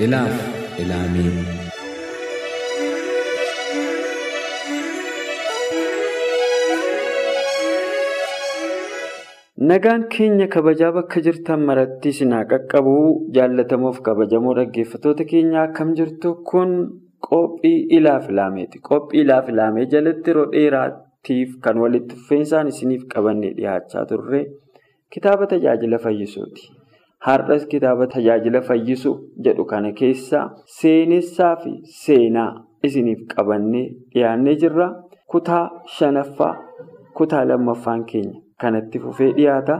Ilaaf ilaamee Nagaan keenya kabajaa bakka jirtan maratti isinaa qaqqabuu jaallatamoof kabajamoo dhaggeeffattoota keenya akkam jirtu kun qophii ilaaf ilaameeti. Qophii ilaaf ilaamee jalatti yeroo dheeraatiif kan walitti dhufeensaan isiniif qabannee dhiyaachaa turre kitaaba tajaajila fayyisuuti. Har'as kitaaba tajaajila fayyisu jedhu kana keessaa seenessaa fi seenaa isiniif qabannee dhiyaannee jirra. Kutaa shanaffaa kutaa lammaffaan keenya. kanatti fufee dhiyaata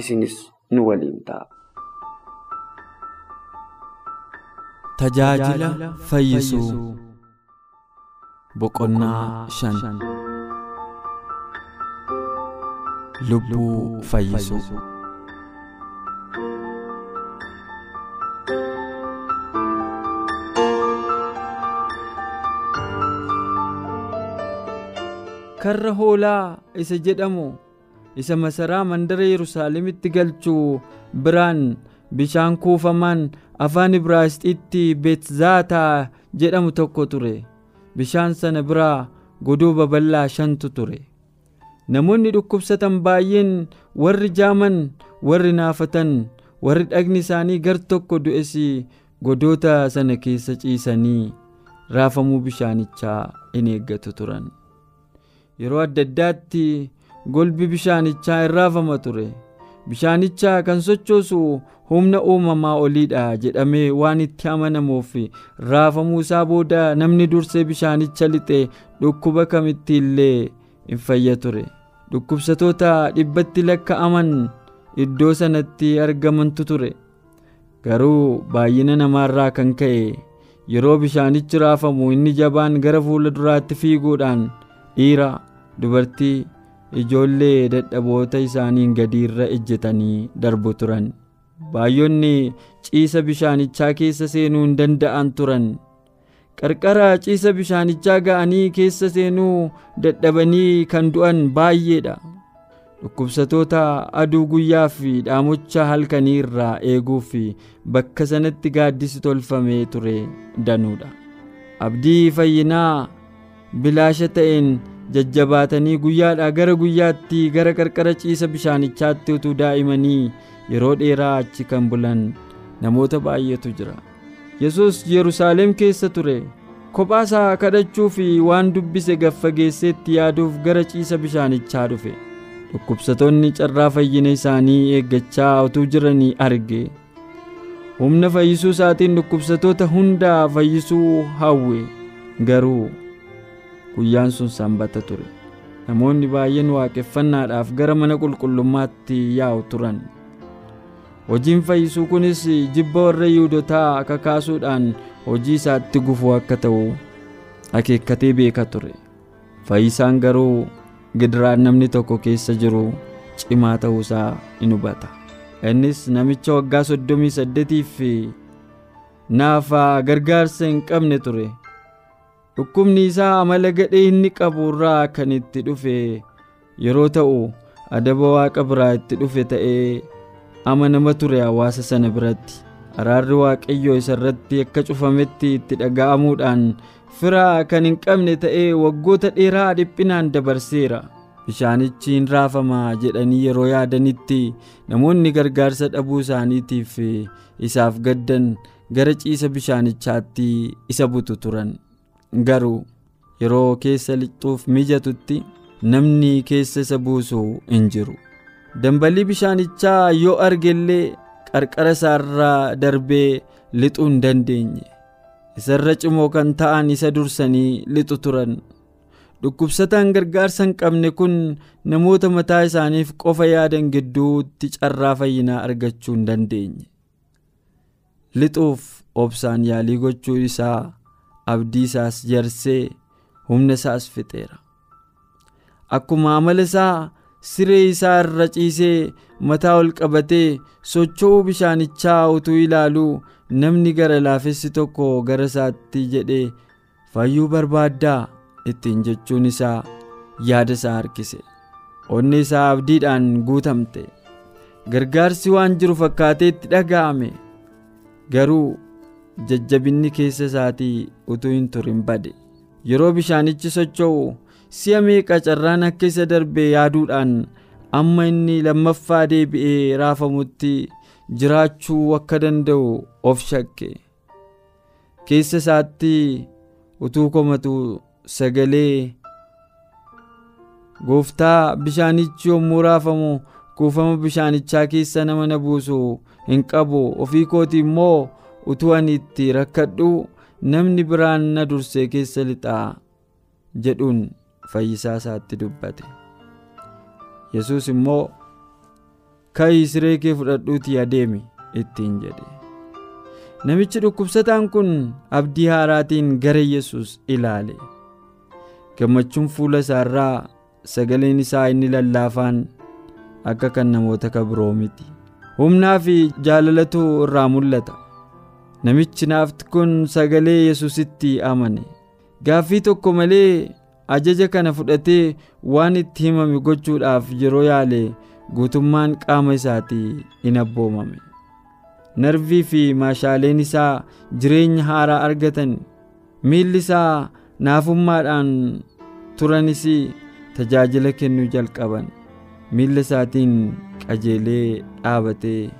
isinis nu waliin ta'a. Tajaajila fayyisuu boqonnaa shan lubbuu fayyisuu. Karra hoolaa isa jedhamu. isa masaraa mandara yerusaalemitti galchuu biraan bishaan kuufamaan afaan ibraayisxiitti beetzaataa jedhamu tokko ture bishaan sana biraa godoo babal'aa shantu ture namoonni dhukkubsatan baay'een warri jaaman warri naafatan warri dhagni isaanii gar tokko du'es godoota sana keessa ciisanii raafamuu bishaanichaa in eeggatu turan yeroo adda addaatti golbi bishaanichaa in raafama ture. Bishaanicha kan sochoosu humna uumamaa oliidha jedhamee waan itti amanamuuf raafamuu isaa booda namni dursee bishaanicha lixe dhukkuba kamitti illee in fayya ture. Dhukkubsatoota dhibbatti lakka'aman iddoo sanatti argamantu ture. Garuu baay'ina namaarraa kan ka'e yeroo bishaanichi raafamu inni jabaan gara fuula duraatti fiiguudhaan dhiira dubartii ijoollee dadhaboota isaaniin gadiirra ejjetanii darbu turan. Baay'oonni ciisa bishaanichaa keessa seenuu hin danda'an turan. Qarqara ciisa bishaanichaa ga'anii keessa seenuu dadhabanii kan du'an baay'eedha dhukkubsatoota aduu guyyaa fi dhaamocha halkanii irraa eeguuf bakka sanatti gaaddisi tolfamee ture danuudha abdii fayyinaa bilaasha ta'een jajjabaatanii guyyaadhaa gara guyyaatti gara qarqara ciisa bishaanichaatti utuu daa'imanii yeroo dheeraa achi kan bulan namoota baay'eetu jira. Yesus yerusaalem keessa ture. Kophaasaa kadhachuu fi waan dubbise gaffageesseetti yaaduuf gara ciisa bishaanichaa dhufe. Dhukkubsatoonni carraa fayyina isaanii eeggachaa utuu jiranii arge. Humna fayyisuu isaatiin dhukkubsatoota hundaa fayyisuu hawwe. Garuu guyyaan sun sanbata ture. Namoonni baay'een waaqeffannaadhaaf gara mana qulqullummaatti yaa'u turan. Hojiin fayyisuu kunis jibba warra yihudotaa kakaasuudhaan hojii isaatti gufuu akka ta'u akeekkatee beeka ture. Fayyisaan garuu gidiraan namni tokko keessa jiru cimaa ta'uusaa in hubata. Innis namicha waggaa soddomii saddeetiif naafaa gargaarsa hin qabne ture dhukkubni isaa amala gadhee inni qabu irraa kan itti dhufe yeroo ta'u adaba waaqa biraa itti dhufe ta'ee amanama ture hawaasa sana biratti araarri waaqayyoo isa irratti akka cufametti itti dhaga'amuudhaan firaa kan hin qabne ta'ee waggoota dheeraa dhiphinaan dabarseera bishaanichi hin raafamaa jedhanii yeroo yaadanitti namoonni gargaarsa dhabuu isaaniitiif isaaf gaddan gara ciisa bishaanichaatti isa butu turan. Garuu yeroo keessa lixuuf mijatutti namni keessa isa buusu hin jiru. Dambalii bishaanichaa yoo arge illee qarqara isaarraa darbee lixuu hin dandeenye. Isarra cimoo kan ta'an isa dursanii lixu turan. Dhukkubsataan gargaarsa hin qabne kun namoota mataa isaaniif qofa yaadan gidduutti carraa fayyinaa argachuu hin dandeenye. Lixuuf obsaan yaalii gochuu isaa abdii isaas jarsee humna isaas fixeera. Akkuma amala isaa siree isaa irra ciisee mataa ol qabatee socho'uu bishaanichaa utuu ilaaluu namni gara laafessi tokko gara isaatti jedhee fayyuu barbaaddaa ittiin jechuun isaa yaada isaa harkise. Onni isaa abdiidhaan guutamte. Gargaarsi waan jiru fakkaatee itti dhaga'ame. Garuu jajjabinni keessa isaatii utuu hin turin bade. Yeroo bishaanichi socho'u si'a meeqa carraan akka isa darbe yaaduudhaan amma inni lammaffaa deebi'ee raafamutti jiraachuu akka danda'u of shakke. Keessa isaatti utuu komatu sagalee gooftaa bishaanichi yommuu raafamu kuufama bishaanichaa keessa nama na buusu hin qabu. Ofii kooti immoo utuu ani itti rakkadhu namni biraan na dursee keessa lixaa jedhuun fayyisaa isaatti dubbate. Yesus immoo ka'ii siree kee fudhadhuutii adeemi ittiin jedhe. Namichi dhukkubsataan kun abdii haaraatiin gara yesus ilaale. Gammachuun fuula isaarraa sagaleen isaa inni lallaafaan akka kan namoota kabiroo miti humnaa fi jaalalatu irraa mul'ata namichi naafti kun sagalee yesusitti amane. Gaaffii tokko malee ajaja kana fudhatee waan itti himame gochuudhaaf yeroo yaale guutummaan qaama isaatii in abboomame. Narvii fi maashaaleen isaa jireenya haaraa argatan. Miilli isaa naafummaadhaan turanis tajaajila kennuu jalqaban. Miilla isaatiin qajeelee dhaabatee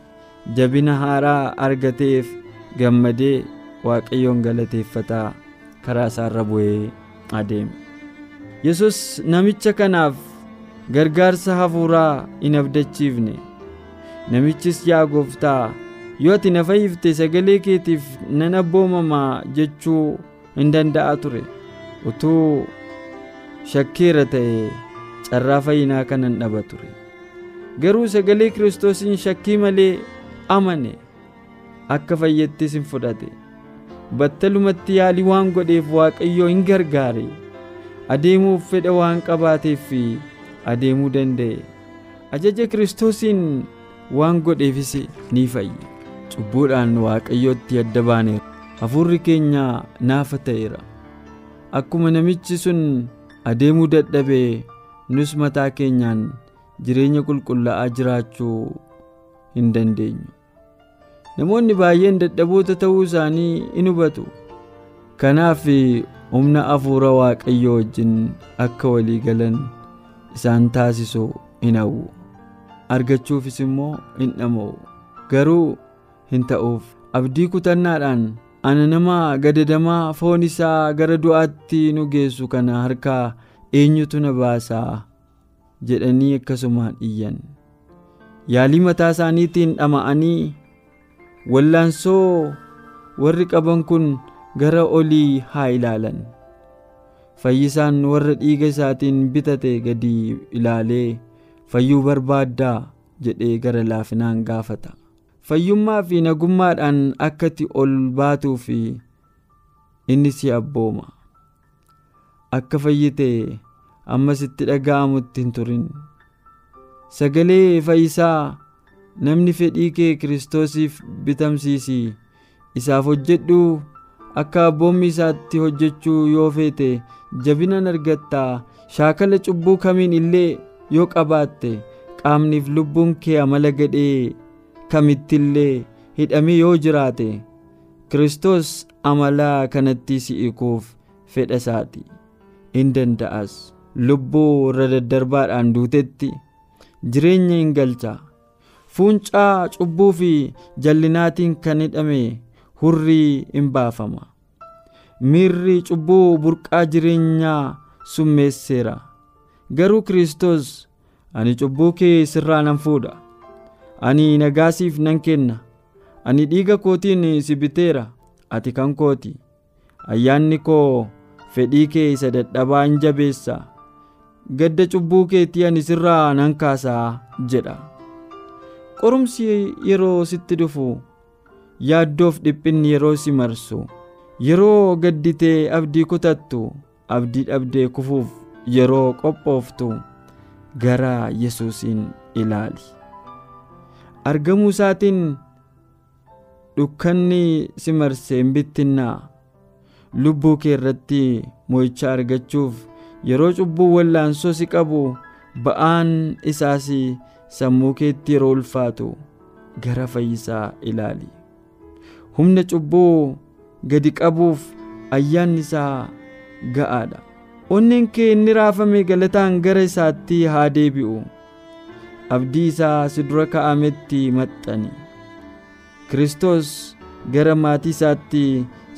jabina haaraa argateef gammadee waaqayyoon galateeffataa karaa isaarra bu'ee adeeme. Yesus namicha kanaaf gargaarsa hafuuraa hin abdachiifne. Namichis yaa gooftaa yoo ati na fayyifte sagalee keetiif nan abboomamaa jechuu hin danda'a ture. Utuu shakkeera ta'e carraa fayyinaa kanan dhaba ture. Garuu sagalee kiristoosiin shakkii malee amane akka fayyattis hin fudhate. Battalumatti yaalii waan godheef waaqayyoo hin gargaare. Adeemuuf fedha waan qabaateef fi adeemuu danda'e. Ajaja kiristoosiin waan godheefis ni fayye. Cubbuudhaan waaqayyootti adda baaneera. Hafuurri keenya naafa ta'eera. Akkuma namichi sun adeemuu dadhabee nus mataa keenyaan jireenya qulqullaa'aa jiraachuu hin dandeenyu namoonni baay'een dadhaboota ta'uu isaanii in hubatu. Kanaaf humna hafuura waaqayyoo wajjin akka walii galan isaan taasisu hin hawwu argachuufis immoo hin dhama'u. Garuu hin ta'uuf abdii kutannaadhaan ana nama gadadamaa foon isaa gara du'aatti nu geessu kana harkaa eenyutu na baasaa? Jedhanii akkasumaan iyyan. Yaalii mataa isaaniitiin dhama'anii wallaansoo warri qaban kun gara olii haa ilaalan. Fayyisaan warra dhiiga isaatiin bitate gadi ilaalee fayyuu barbaaddaa jedhee gara laafinaan gaafata. Fayyummaa fi nagummaadhaan akka ati ol baatuu fi inni si abbooma. Akka fayyite ammas itti dhaga'amutti hin turin. Sagalee fayyisaa namni fedhii kee kiristoosiif bitamsiisi. Isaaf hojjedhu akka abboommi isaatti hojjechuu yoo feete jabinan argattaa shaakala cubbuu kamiin illee yoo qabaatte qaamniif lubbuun kee amala gadhee kamittillee hidhamee yoo jiraate kiristoos amalaa kanatti si hiikuuf fedha isaati in danda'as. Lubbuu irra daddarbaadhaan duutetti jireenya hin galcha fuuncaa cubbuu fi jallinaatiin kan hidhame hurrii in baafama. Miirri cubbuu burqaa jireenyaa summeesseera. Garuu kiristoos ani cubbuu kee sirraa nan fuudha. Ani nagaasiif nan kenna. Ani dhiiga kootiin si biteera. Ati kan kooti ayyaanni koo fedhii kee isa dadhabaa hin jabeessa. Gadda cubbuu keetii ani sirraa nan kaasaa jedha qorumsi yeroo sitti dhufu yaaddoof dhiphinni yeroo si marsu yeroo gadditee abdii kutattu abdii dhabdee kufuuf yeroo qophooftu gara yesuusiin ilaali. Argamuu isaatiin dhukkanni si marsee hin bittinnaa lubbuu kee irratti mo'icha argachuuf yeroo cubbuu wallaansoo si qabu ba'aan isaas sammuu keetti yeroo ulfaatu gara fayyisaa ilaali. Humna cubbuu gadi qabuuf ayyaanni isaa ga'aadha onneen kee inni raafame galataan gara isaatti haa deebi'u. Abdii isaa si dura ka'ametti maxxani. Kiristoos gara maatii isaatti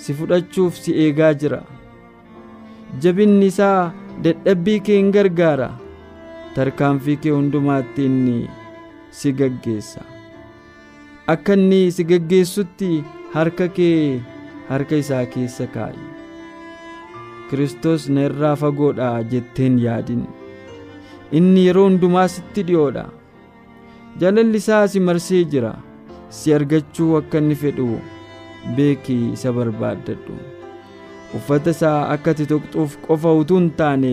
si fudhachuuf si eegaa jira. Jabinni isaa dadhabbii kee hin gargaara tarkaanfii kee hundumaatti inni si gaggeessa. Akka inni si gaggeessutti harka kee harka isaa keessa kaa'i. Kiristoos na irraa fagoodha jetteen yaadin. Inni yeroo hundumaa sitti dhi'oodha. Jaalalli isaa si marsee jira. Si argachuu akka inni fedhu beekii isa barbaaddadhu uffata isaa akka ati tuqxuuf qofa utuu hin taane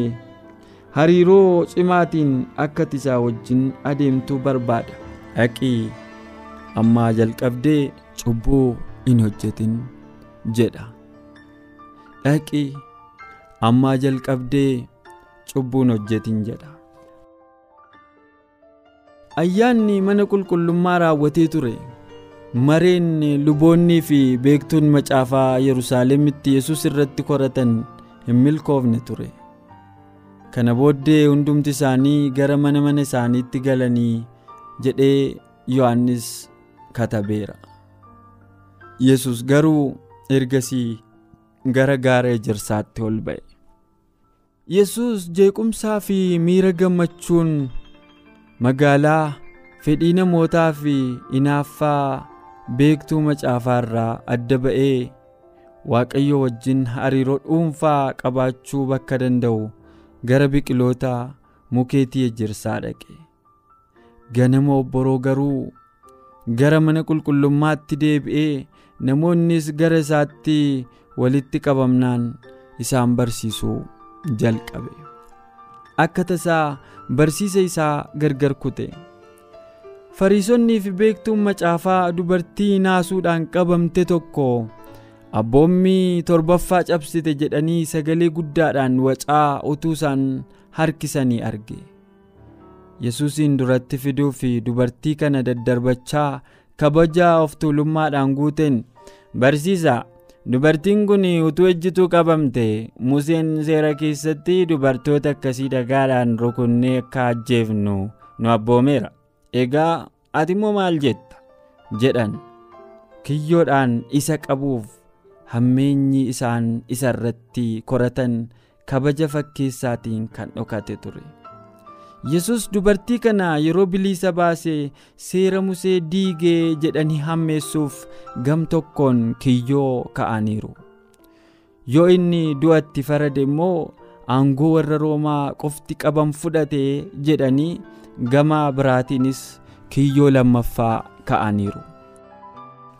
hariiroo cimaatiin akka ati isaa wajjin adeemtuu barbaada. Dhaqii ammaa jalqabdee cubbuu hin hojjetin jedha. Dhaqii ammaa jalqabdee cubbuu hin hojjetin jedha. Ayyaanni mana qulqullummaa raawwatee ture mareen luboonnii fi beektuun macaafaa yerusaalemitti yesus irratti koratan hin milkoofne ture kana booddee hundumti isaanii gara mana mana isaaniitti galanii jedhee yohannis katabeera. Yesus garuu ergasii gara gaara ejersaatti ol ba'e. Yesus jeequmsaa fi miira gammachuun magaalaa fedhii namootaa fi inaaffaa beektuu macaafaa irraa adda ba'ee waaqayyo wajjin hariiroo dhuunfaa qabaachuu bakka danda'u gara biqiloota mukeetii ejersaa dhaqe. Ganama obboroo garuu gara mana qulqullummaatti deebi'ee namoonnis gara isaatti walitti qabamnaan isaan barsiisuu jalqabe. Akka tasaa barsiisa isaa gargar kute. Fariisonnii fi beektuun macaafaa dubartii naasuudhaan qabamte tokko abboommii torbaffaa cabsite jedhanii sagalee guddaadhaan wacaa utuu isaan harkisanii arge. Yesuusin duratti fiduu fi dubartii kana daddarbachaa kabajaa of tuulummaadhaan guuteen barsiisa dubartiin kun utuu ejjituu qabamte museen seera keessatti dubartoota akkasii dhagaadhaan rukunnee akka ajjeefnu nu abboomeera. Egaa ati immoo maal jetta? jedhan. Kiyyoodhaan isa qabuuf hammeenyi isaan isa irratti koratan kabaja fakkeessaatiin kan dhokate ture. Yesus dubartii kana yeroo bilisa baasee seera musee diigee jedhanii hammeessuuf gam tokkoon kiyyoo ka'aniiru. Yoo inni du'atti farade immoo aangoo warra roomaa qofti qaban fudhate jedhanii gama biraatiinis kiyyoo lammaffaa ka'aniiru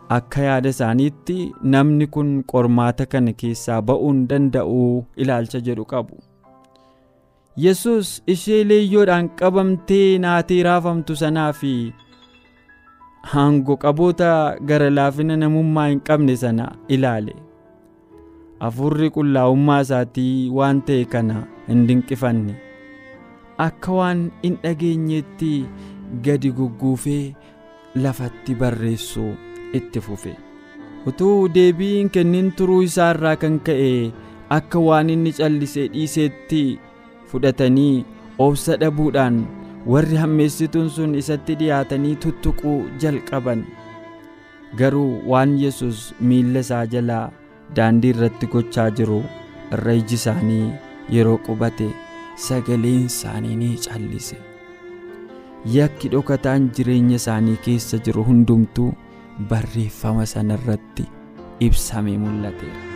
akka yaada isaaniitti namni kun qormaata kana keessaa ba'uun danda'uu ilaalcha jedhu qabu. Yesus ishee leeyyoodhaan qabamtee naatee raafamtu sanaa fi aangoo qaboota gara laafina namummaa hin qabne sana ilaale. Hafuurri qullaa'ummaa isaatii waan ta'e kana hin dinqifanne. Akka waan hin dhageenyeetti gadi gugguufee lafatti barreessuu itti fufe. Utuu deebii hin kennin turuu isaa irraa kan ka'e akka waan inni callisee dhiiseetti fudhatanii obsa dhabuudhaan warri hammeessituun sun isatti dhiyaatanii tuttuquu jalqaban. Garuu waan yesus miilla isaa jalaa daandii irratti gochaa jiru irra iji isaanii yeroo qubate sagaleen isaanii ni callise. Yakki dhokataan jireenya isaanii keessa jiru hundumtuu barreeffama sanarratti ibsame mul'ateera.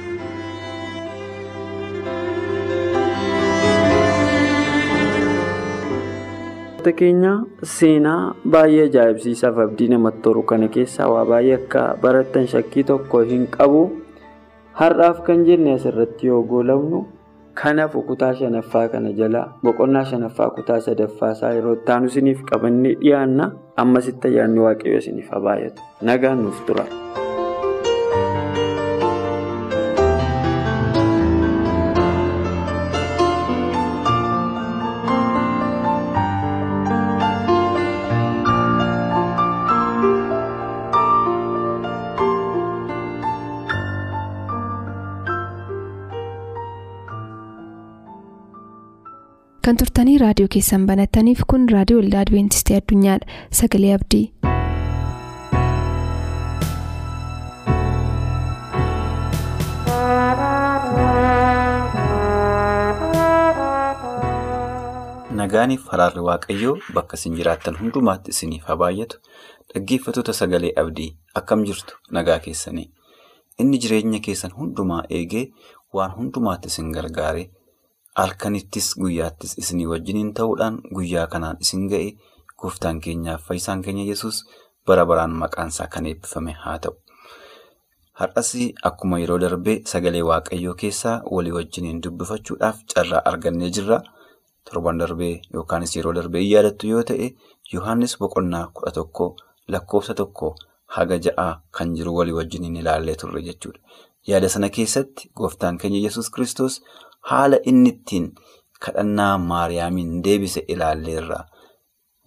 keenya seenaa baay'ee ajaa'ibsiisaaf abdii namatti toru kana keessaa waa baay'ee akka barattan shakkii tokko hin qabu har'aaf kan jenne asirratti yoo goolabnu kanaaf kutaa shanaffaa kana jala boqonnaa shanaffaa kutaa sadaffaa isaa yeroo itti aanu isiniif qabannee dhiyaanna ammasitti ayyaanni waaqayyo isiniif haa baay'atu nagaan nuuf tura. Raadiyoo keessan banattaniif kun raadiyoo waldaa adventistii addunyaadha sagalee abdii. Nagaaniif haraarri waaqayyoo bakka isin jiraattan hundumaatti isiniif haa baay'atu dhaggeeffattoota sagalee abdii akkam jirtu nagaa keessanii inni jireenya keessan hundumaa eegee waan hundumaatti isin gargaare. Halkanittis guyyaattis isinii wajjiniin ta'uudhaan guyyaa kanaan isin ga'e gooftaan keenyaaf fayyisaan keenya yesus bara baraan maqaansaa kan eebbifame haa ta'u. Har'as akkuma yeroo darbee sagalee waaqayyoo keessaa walii wajjiniin dubbifachuudhaaf carraa argannee jirra. Torban darbee yookaanis yeroo darbee yaadattu yoo ta'e Yohaannis boqonnaa kudha tokko lakkoofsa tokko haga ja'aa kan jiru walii wajjiniin ilaallee turre jechuudha. Yaada sana keessatti gooftaan keenya yesus kristos haala inni ittiin kadhannaa maariyaamiin deebise ilaalleerra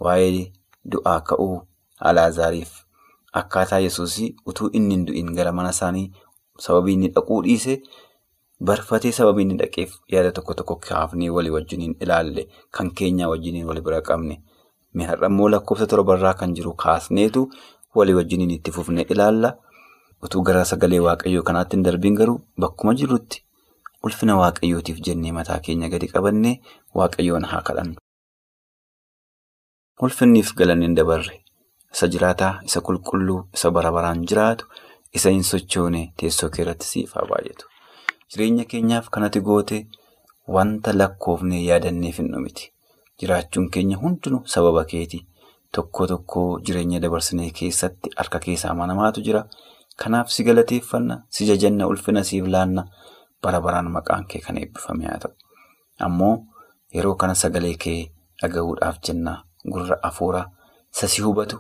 waa'ee du'aa ka'uu alaazaariif akkaataa yesuus utuu inni du'in gara mana isaanii sababii inni dhaquu dhiise barfatee sababii inni dhaqeef yaada tokko tokko kaafnee walii wajjiniin ilaalle kan keenyaa wajjiniin wali bira qabne mi'aarra immoo lakkoofsa torbarraa kan jiru kaasneetu walii wajjiniin itti fufne ilaalla utuu gara sagalee waaqayyoo kanaatti hin darbiin garuu bakkuma jirrutti. Ulfina waaqayyootiif jennee mataa keenya gadi qabannee waaqayyoon haa kadhannu. Ulfinniif galanni hin dabarre isa jiraataa isa qulqulluu isa bara baraan jiraatu isa hin sochoone teessoo kee siif haa baay'atu. Jireenya keenyaaf kanatti goote wanta lakkoofnee yaadanneef hin dhumiti. Jiraachuun keenya hundinuu sababa keeti. Tokko tokko jireenya dabarsinee keessatti harka keessaa amanamaatu jira. Kanaaf si galateeffanna, si jajanna, ulfina siif laanna. Bara baraan maqaan kee kan eebbifame haa ta'u. Ammoo yeroo kana sagalee kee dhaga'uudhaaf jenna gurra afuuraa isa si hubatu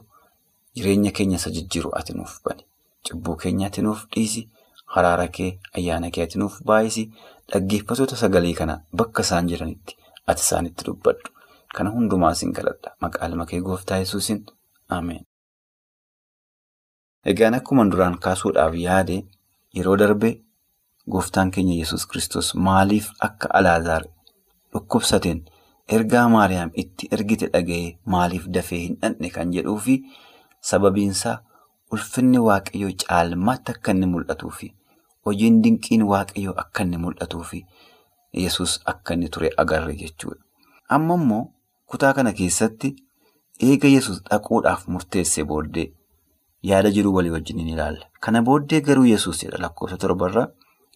jireenya keenya isa jijjiiru ati nuuf bani. Cubbuu keenya ati nuuf dhiisi. Haraara kee ayyaana kee ati nuuf baay'isi. Dhaggeeffattoota sagalee kana bakka isaan jiranitti ati isaanitti dubbadhu. Kana hundumaa siin kadhadha. Maqaa ilma kee gooftaa yesuusin Ameen. Egaan akkuma duraan kaasuudhaaf yaade yeroo darbe. Gooftaan keenya yesus kristos maaliif akka alaazaar dhukkubsateen ergaa maariyaam itti ergite dhaga'ee maaliif dafee hin dhandhe kan jedhuu fi sababiinsaa ulfinni waaqayyoo caalmaatti akka inni mul'atuu fi hojiin dinqiin waaqayyoo akka inni mul'atuu fi yesus akka inni ture agarre jechuudha. Amma immoo kutaa kana keessatti eega yesus dhaquudhaaf murteesse booddee yaada jiru walii wajjin ni ilaalla. Kana booddee garuu yesus jedha lakkoofsa torbarraa.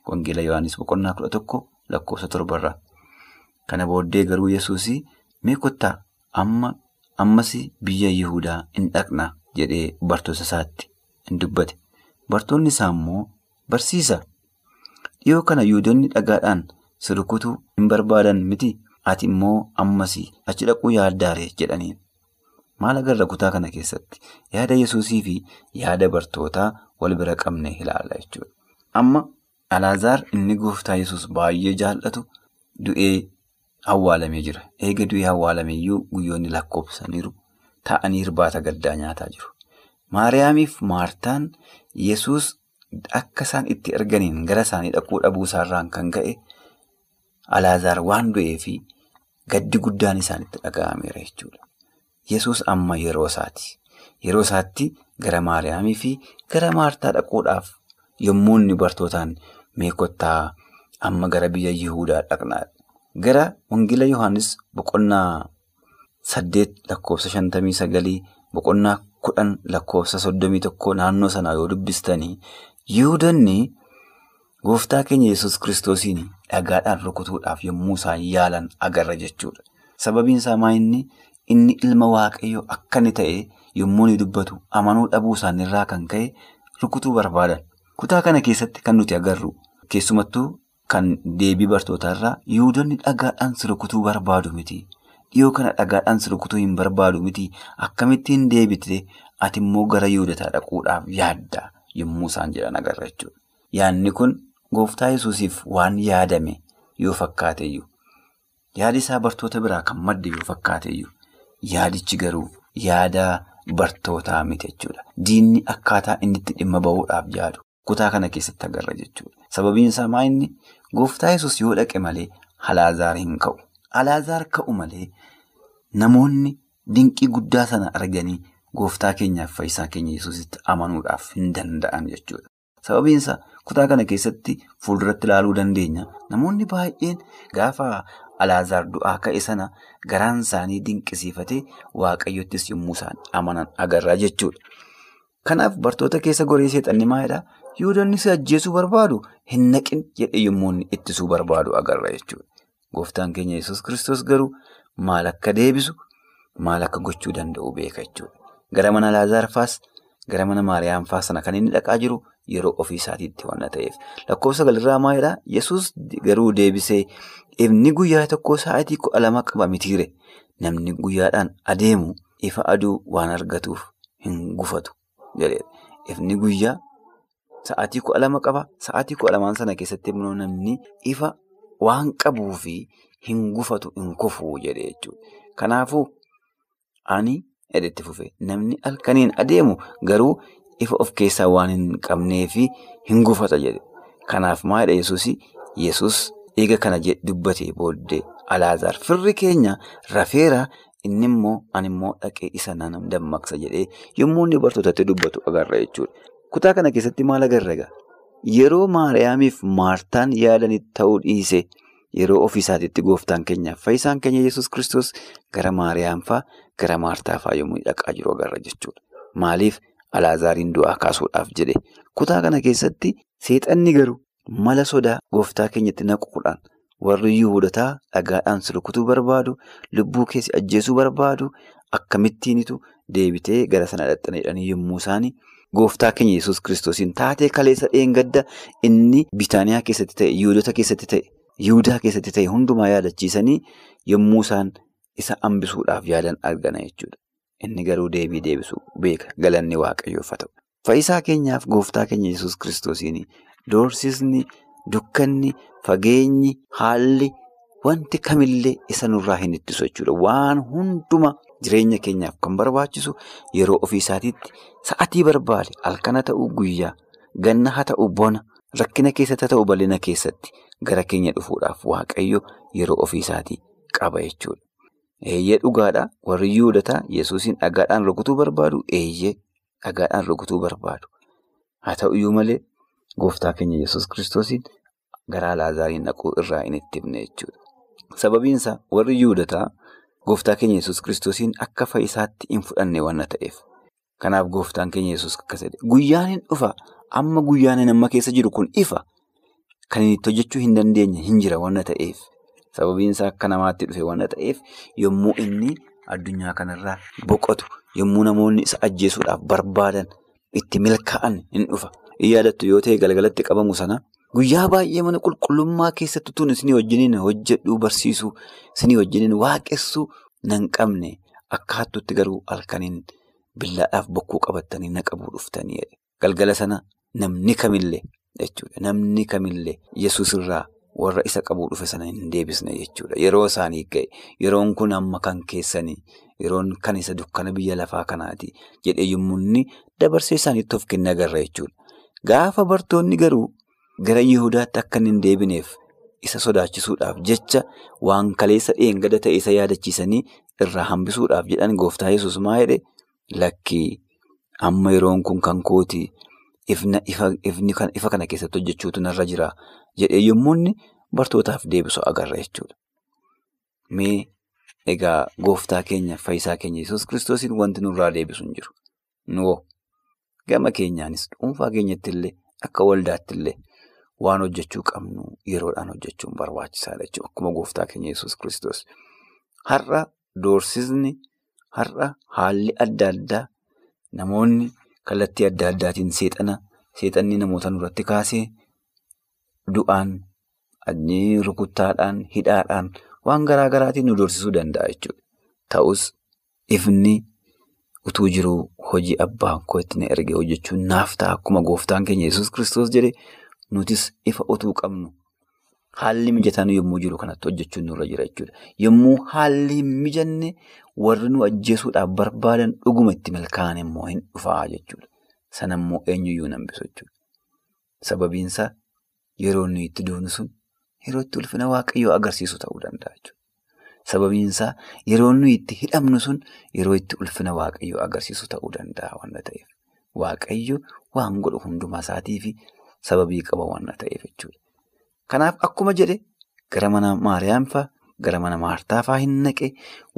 Wangeela Yohaannis boqonnaa kudha tokko lakkoofsa torbarraa. Kana booddee garuu yesuus mee kottaa amma ammas biyya Yihudaa hin dhaqna jedhee bartoota isaatti hin dubbate. Bartoonni isaa immoo barsiisa. Dhiyoo kana Yihudoonni dhagaadhaan si rukutuu hin barbaadan miti ati immoo ammas achi dhaquu yaaddaare jedhaniin. Maal agarra kutaa kana keessatti yaada yesuusii fi yaada bartootaa wal bira qabne ilaalla jechuudha. Amma. Alaazaar inni gooftaa yesus baay'ee jaallatu du'ee awwaalamee jira. Eega du'ee awwaalameeyyuu guyyoonni lakkoofsaniiru taa'anii irbaata gaddaa nyaataa jiru. Maariyaamiif Maartaan yesus akka isaan itti erganiin gara isaanii dhaquu dhabuu isaarraan kan ka'e Alaazaar waan du'ee fi gaddi guddaan isaanitti dhaga'ameera jechuudha. Yesus amma yeroo isaati. Yeroo isaatti gara Maariyaamii fi gara Maartaa dhaquudhaaf yommuu inni bartootaan mee kottaa amma gara biyya Yihudaa dhaqnaa gara Wangeela Yohaannis boqonnaa saddeet lakkoofsa shantamii sagalii boqonnaa kudhan lakkoofsa soddomii tokko naannoo sanaa yoo dubbistanii Yihudoonni gooftaa keenya yesus kiristoosiin dhagaadhaan rukutuudhaaf yommuu isaan yaalan agarra jechuudha. Sababiin isaa maa inni ilma waaqayyoo akka inni ta'e yommuu inni dubbatu amanuu dhabuu isaaniirraa kan ka'e rukutuu barbaadan. Kutaa kana keessatti kan nuti agarru keessumattuu kan deebii bartootaarraa yihudoonni dhagaadhaan si rukutuu barbaadu miti. Dhiyoo kana dhagaadhaan si rukutuu hin barbaadu miti. Akkamittiin deebite ati gara yihudotaa dhaquudhaaf yaadda yommuu isaan jedhan agarra jechuudha. Yaadni kun gooftaa yesuusiif waan yaadame yoo fakkaateyyuu yaadi isaa bartoota biraa kan madde yoo fakkaateyyuu yaadichi garuu yaada bartootaa miti jechuudha. Diinni akkaataa inni itti dhimma bahuudhaaf yaadu kutaa kana keessatti agarra jechuudha. Sababiin isaa maa inni gooftaa yesus yoo dhaqe malee Alaazaar hin ka'u. Alaazaar ka'u malee namoonni dinqii guddaa sana arganii gooftaa keenyaaf fayyisaa keenya yesusitti amanuudhaaf hin danda'an jechuudha. Sababiin isaa kutaa kana keessatti fuulduratti ilaaluu dandeenya. Namoonni baay'een gaafa Alaazaar du'aa ka'e sana garaan isaanii dinqisiifatee waaqayyottis yommuu isaan amanan agarra jechuudha. Kanaaf bartoota keessa goree seexanni maalidhaa? Yihudoonni si ajjeesuu barbaadu hin naqin jedhee yommuu ittisuu barbaadu agarra jechuudha. Gooftaan keenya yesus Kiristoos garuu maal akka deebisu maal akka gochuu danda'u beeka jechuudha. Gara mana Alaazaar faas gara mana Maariyaam faas sana kan inni dhaqaa jiru yeroo ofii isaatiitti waan ta'eef. Lakkoofsa galirraa maalidhaa? Yesus garuu deebisee ifni guyyaa tokkoo sa'aatii kudha lama qaba mitiire. Namni guyyaadhaan adeemu ifa aduu waan argatuuf hin gufatu jedheedha. Ifni guyyaa sa'aatii kudha lama qaba. Sa'aatii kudha lamaan sana keessatti immoo namni ifa waan qabuu fi hin gufatu hin kufuu jedhe jechuudha. Kanaafuu ani edhetti fufe namni halkaniin adeemu garuu ifa of keessaa waan hin qabnee fi hin gufata jedhe. Kanaaf maalidha Yesuus? Yesuus eega kana dubbatee booddee Alaazaar firri keenya rafeera inni immoo ani immoo dhaqee isa nan dammaqsa jedhee yommuu inni dubbatu agarra jechuudha. Kutaa kana keessatti maal agarra? Yeroo Maariyaamiif Maartaan yaadanitti ta'uu dhiise yeroo ofiisaatiitti gooftaan keenyaaf fayyisaan keenya Yesuus Kiristoos gara Maariyaam fa'aa gara Maartaa fa'aa yommuu dhaqaa jiru agarra jechuudha. Maaliif Alaazaariin du'aa kaasuudhaaf jedhe? Kutaa kana keessatti seexanni garuu mala sodaa gooftaa keenyatti naquudhaan warri Yihuudotaa dhagaadhaan si barbaadu, lubbuu keessi ajjeesuu barbaadu akkamittiinitu deebitee gara sana dhaqxaniidhaan yommuu isaanii gooftaa keenya Yesuus Kiristoosiin taatee kaleessa dheengadda inni Bitaaniyaa keessatti ta'e, Yihuudota keessatti ta'e, Yihudaa keessatti ta'e hundumaa yaadachiisanii yommuu isaan isa hambisuudhaaf yaadan argana jechuudha. Inni garuu deebii deebisuu beeka galanni waaqayyoof haa ta'u. Fayyisaa keenyaaf gooftaa keenya Yesuus Kiristoosiin doorsisni, dukkanni, fageenyi, haalli wanti kamillee isa nurraa hin ittisu jechuudha. Waan hunduma jireenya keenyaaf kan barbaachisu yeroo ofiisaatiitti sa'atii barbaade halkana ta'uu guyyaa, ganna haa ta'u bona, rakkina keessatti haa ta'u bal'ina keessatti gara keenya dhufuudhaaf waaqayyo yeroo ofiisaatii qaba jechuudha. Eeyyee dhugaadhaa warri Yihuudotaa Yesuusiin dhagaadhaan rukutuu barbaadu eeyyee dhagaadhaan rukutuu barbaadu. Haa ta'uyyuu malee gooftaa keenya Yesuus Kiristoosiin gara Alaazaariin dhaquu irraa hin itti himne jechuudha. Sababiin isaa warri Yihuudotaa gooftaa keenya Yesuus Kiristoosiin akka fayyisaatti hin fudhanne waan ta'eef. Kanaaf gooftaan keenya Yesuus akkas jedhe guyyaan hin dhufa amma guyyaan amma keessa jiru kun ifa kan inni itti hojjechuu hin dandeenye hin jira waan ta'eef. Sababiin isaa akka namaatti dhufe waan ta'eef yommuu inni addunyaa kanarraa boqotu yommuu namoonni isa ajjeesuudhaaf barbaadan itti milkaa'an hin dhufa. Hin yaadattu yoo ta'e galgalatti qabamu sana guyyaa baay'ee mana qulqullummaa keessatti tun isinii wajjiniin hojjedhuu barsiisuu isinii wajjiniin waaqessuu nan qabne. Akkaattutti garuu halkaniin billaadhaaf bokkuu qabattanii na qabuu dhuftanii galgala sana namni kamillee jechuudha. Namni kamillee yesus irraa warra isa qabuu dhufe sana hin deebisne jechuudha. Yeroo isaanii ga'e yeroon kun amma kan keessanii yeroon kan isa dukkana biyya lafaa kanaati jedhee yommuu inni dabarsee isaaniitti of kenne agarra jechuudha. Gaafa bartoonni garuu gara Yihudaatti akka hin deebineef isa sodaachisuudhaaf jecha waan kaleessa dheengada ta'e isa yaadachiisanii irraa hambisuudhaaf jedhan gooftaa yesus maa jedhe lakkii amma yeroon kun kan kooti ifa kana keessatti hojjechuutu narra jira jedhee yommuu inni bartootaaf deebisu agarra jechuudha. Mee egaa gooftaa keenya fayyisaa keenya yesus kiristoosiin wanti nurraa deebisu hin jiru. Gama keenyaanis dhuunfaa keenyatti illee akka waldaatti illee waan hojjechuu qabnu yeroodhaan hojjechuun barbaachisaadha jechuudha. Akkuma gooftaa keenya yesus kiristoos. Har'a doorsisni har'a haalli adda addaa namoonni kallattii adda addaatiin seexana seexanni namoota nurratti kaasee du'aan rukuttaadhaan hidhaadhaan waan garaa garaatiin nu doorsisuu danda'a jechuudha. Ta'us ifni utuu jiruu hojii abbaan koo itti na erge hojjechuun naaf ta'a akkuma gooftaan keenya yesus kiristoos jedhe nutis ifa utuu qabnu haalli mijataan yommuu jiru kanatti hojjechuun nurra jira jechuudha. Yommuu haalli hin mijanne warri nu ajjeesuudhaaf barbaadan dhuguma itti milkaa'an immoo hin dhufaa jechuudha. Sana immoo eenyuyyuu nambisu jechuudha. Sababiinsaa yeroo nuyi itti duunu sun yeroo itti ulfina waaqayyoo agarsiisu ta'uu danda'a jechuudha. Sababiinsaa yeroo nuyi itti hidhamnu sun yeroo itti ulfina waaqayyoo agarsiisu ta'uu danda'a waan ta'eef. Waaqayyo waan godhu hundumaa isaatii fi sababii qaba waan ta'eef jechuudha. Kanaaf akkuma jedhe gara mana Maariyaam fa'aa gara mana Maartaa fa'aa hin naqe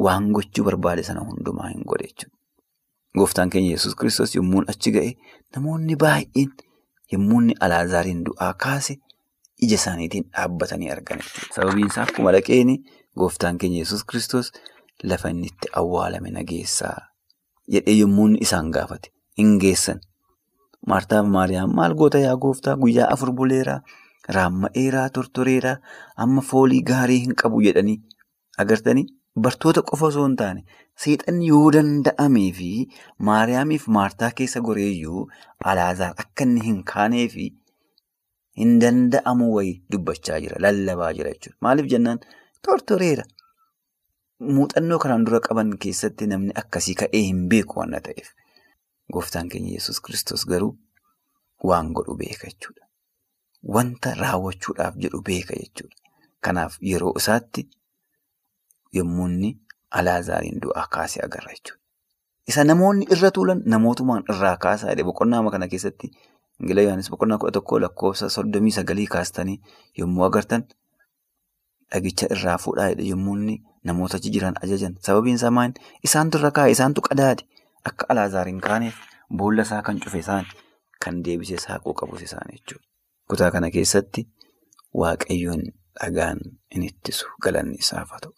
waan gochuu barbaade sana hundumaa hin godhe jechuudha. Gooftaan keenya yesus kiristoos yommuu achi ga'e namoonni baay'een yommuu inni Alaazaariin du'aa kaase ija isaaniitiin dhaabbatanii argan jechuudha. Sababiin isaa akkuma dhaqeen gooftaan keenya yesus kiristoos lafa inni itti awwaalame nageessaa jedhee yommuu isaan gaafate hin geessan. Maartaa fi Maariyaam maal goota yaa gooftaa guyyaa afur buleeraa raamma'eeraa tortoreeraa amma foolii gaarii hin qabu jedhanii agartanii bartoota qofa osoo hin taane seexanni yoo danda'amee fi Maariyaamiif Maartaa keessa goreeyyuu Alaazaar akka inni hin kaanee fi hin danda'amu wayii dubbachaa jira lallabaa jira jechuudha. Maaliif jennaan tortoreera. Muuxannoo kanaan dura qaban keessatti namni akkasii ka'ee hin beeku waan ta'eef. Gooftaan keenya yesus kiristoos garuu waan godhu beeka jechuudha. Wanta raawwachuudhaaf jedhu beeka jechuudha. Kanaaf yeroo isaatti yommuu inni Alaazaariin du'aa kaasee agarra jechuudha. Isa namoonni irra tuulan namootumaan irraa kaasaa jedhe boqonnaa kana keessatti Ingila Yohaannis boqonnaa kudha tokkoo lakkoofsa soddomii sagalii kaastanii yommuu agartan dhagicha irraa fuudhaa jedhe yommuu inni namoota jiran ajajan sababiin isaa maal isaantu irra kaa'e isaantu qadaade akka Alaazaariin kaaneef boolla isaa kan cufe isaan kan deebisee saaquu qabus isaan jechuudha. Kutaa kana keessatti waaqayyoon dhagaan in ittisu galanni isaaf haa ta'u.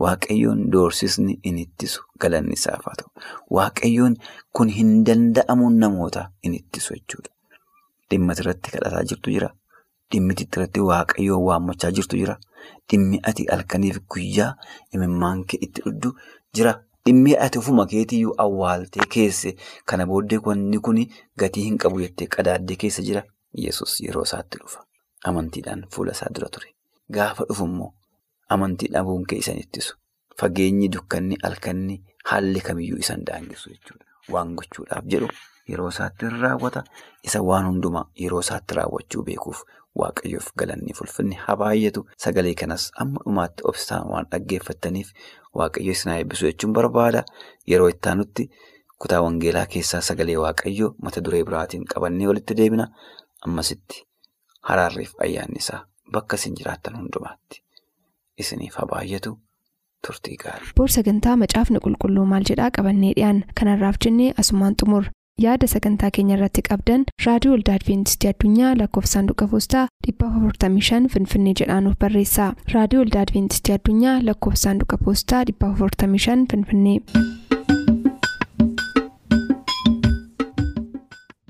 Waaqayyoon doorsisni in ittisu galanni haa ta'u. Waaqayyoon kun hin danda'amuun namoota in ittisu jechuudha. Dhimma irratti kadhataa jirtu jira. Dhimmi irratti waaqayyoon waammachaa jirtu jira. Dhimmi ati halkaniif guyyaa imimmaan kee itti dhudhu jira. Dhimmi ati ofuma keetiyyuu awwaaltee keesse kana booddee wanni kun gatii hin qabu jettee qadaaddee keessa jira. Yesus yeroo isaatti dhufa. Amantiidhaan fuula isaa dura ture. Gaafa dhufu immoo amantii dhabuun kee isan ittisu. Fageenyi dukkanni halkanni haalli kamiyyuu isan daangisu jechuudha. Waan gochuudhaaf jedhu yeroo isaatti raawwata. Isa waan hundumaa yeroo isaatti raawwachuu beekuuf waaqayyoof galanni ulfinni haa baay'atu. Sagalee kanas amma dhumaatti obsaan waan dhaggeeffattaniif waaqayyo isin haa eebbisu jechuun barbaada. Yeroo itti kutaa wangeelaa keessaa sagalee waaqayyoo mata duree biraatiin qabannee walitti deebina. Ammasitti haraarreef ayyaanni isaa bakka isin jiraattan hundumaatti isiniif gaarii. Boor sagantaa macaafni qulqulluu maal jedhaa qabannee dhiyaan kanarraaf jennee asumaan xumur yaada sagantaa keenya irratti qabdan raadiyoo waldaa adventistii addunyaa lakkoofsa saanduqa poostaa 455 finfinnee jedhaanuf barreessa raadiyoo waldaa adventistii addunyaa lakkoofsa saanduqa poostaa 455 finfinnee.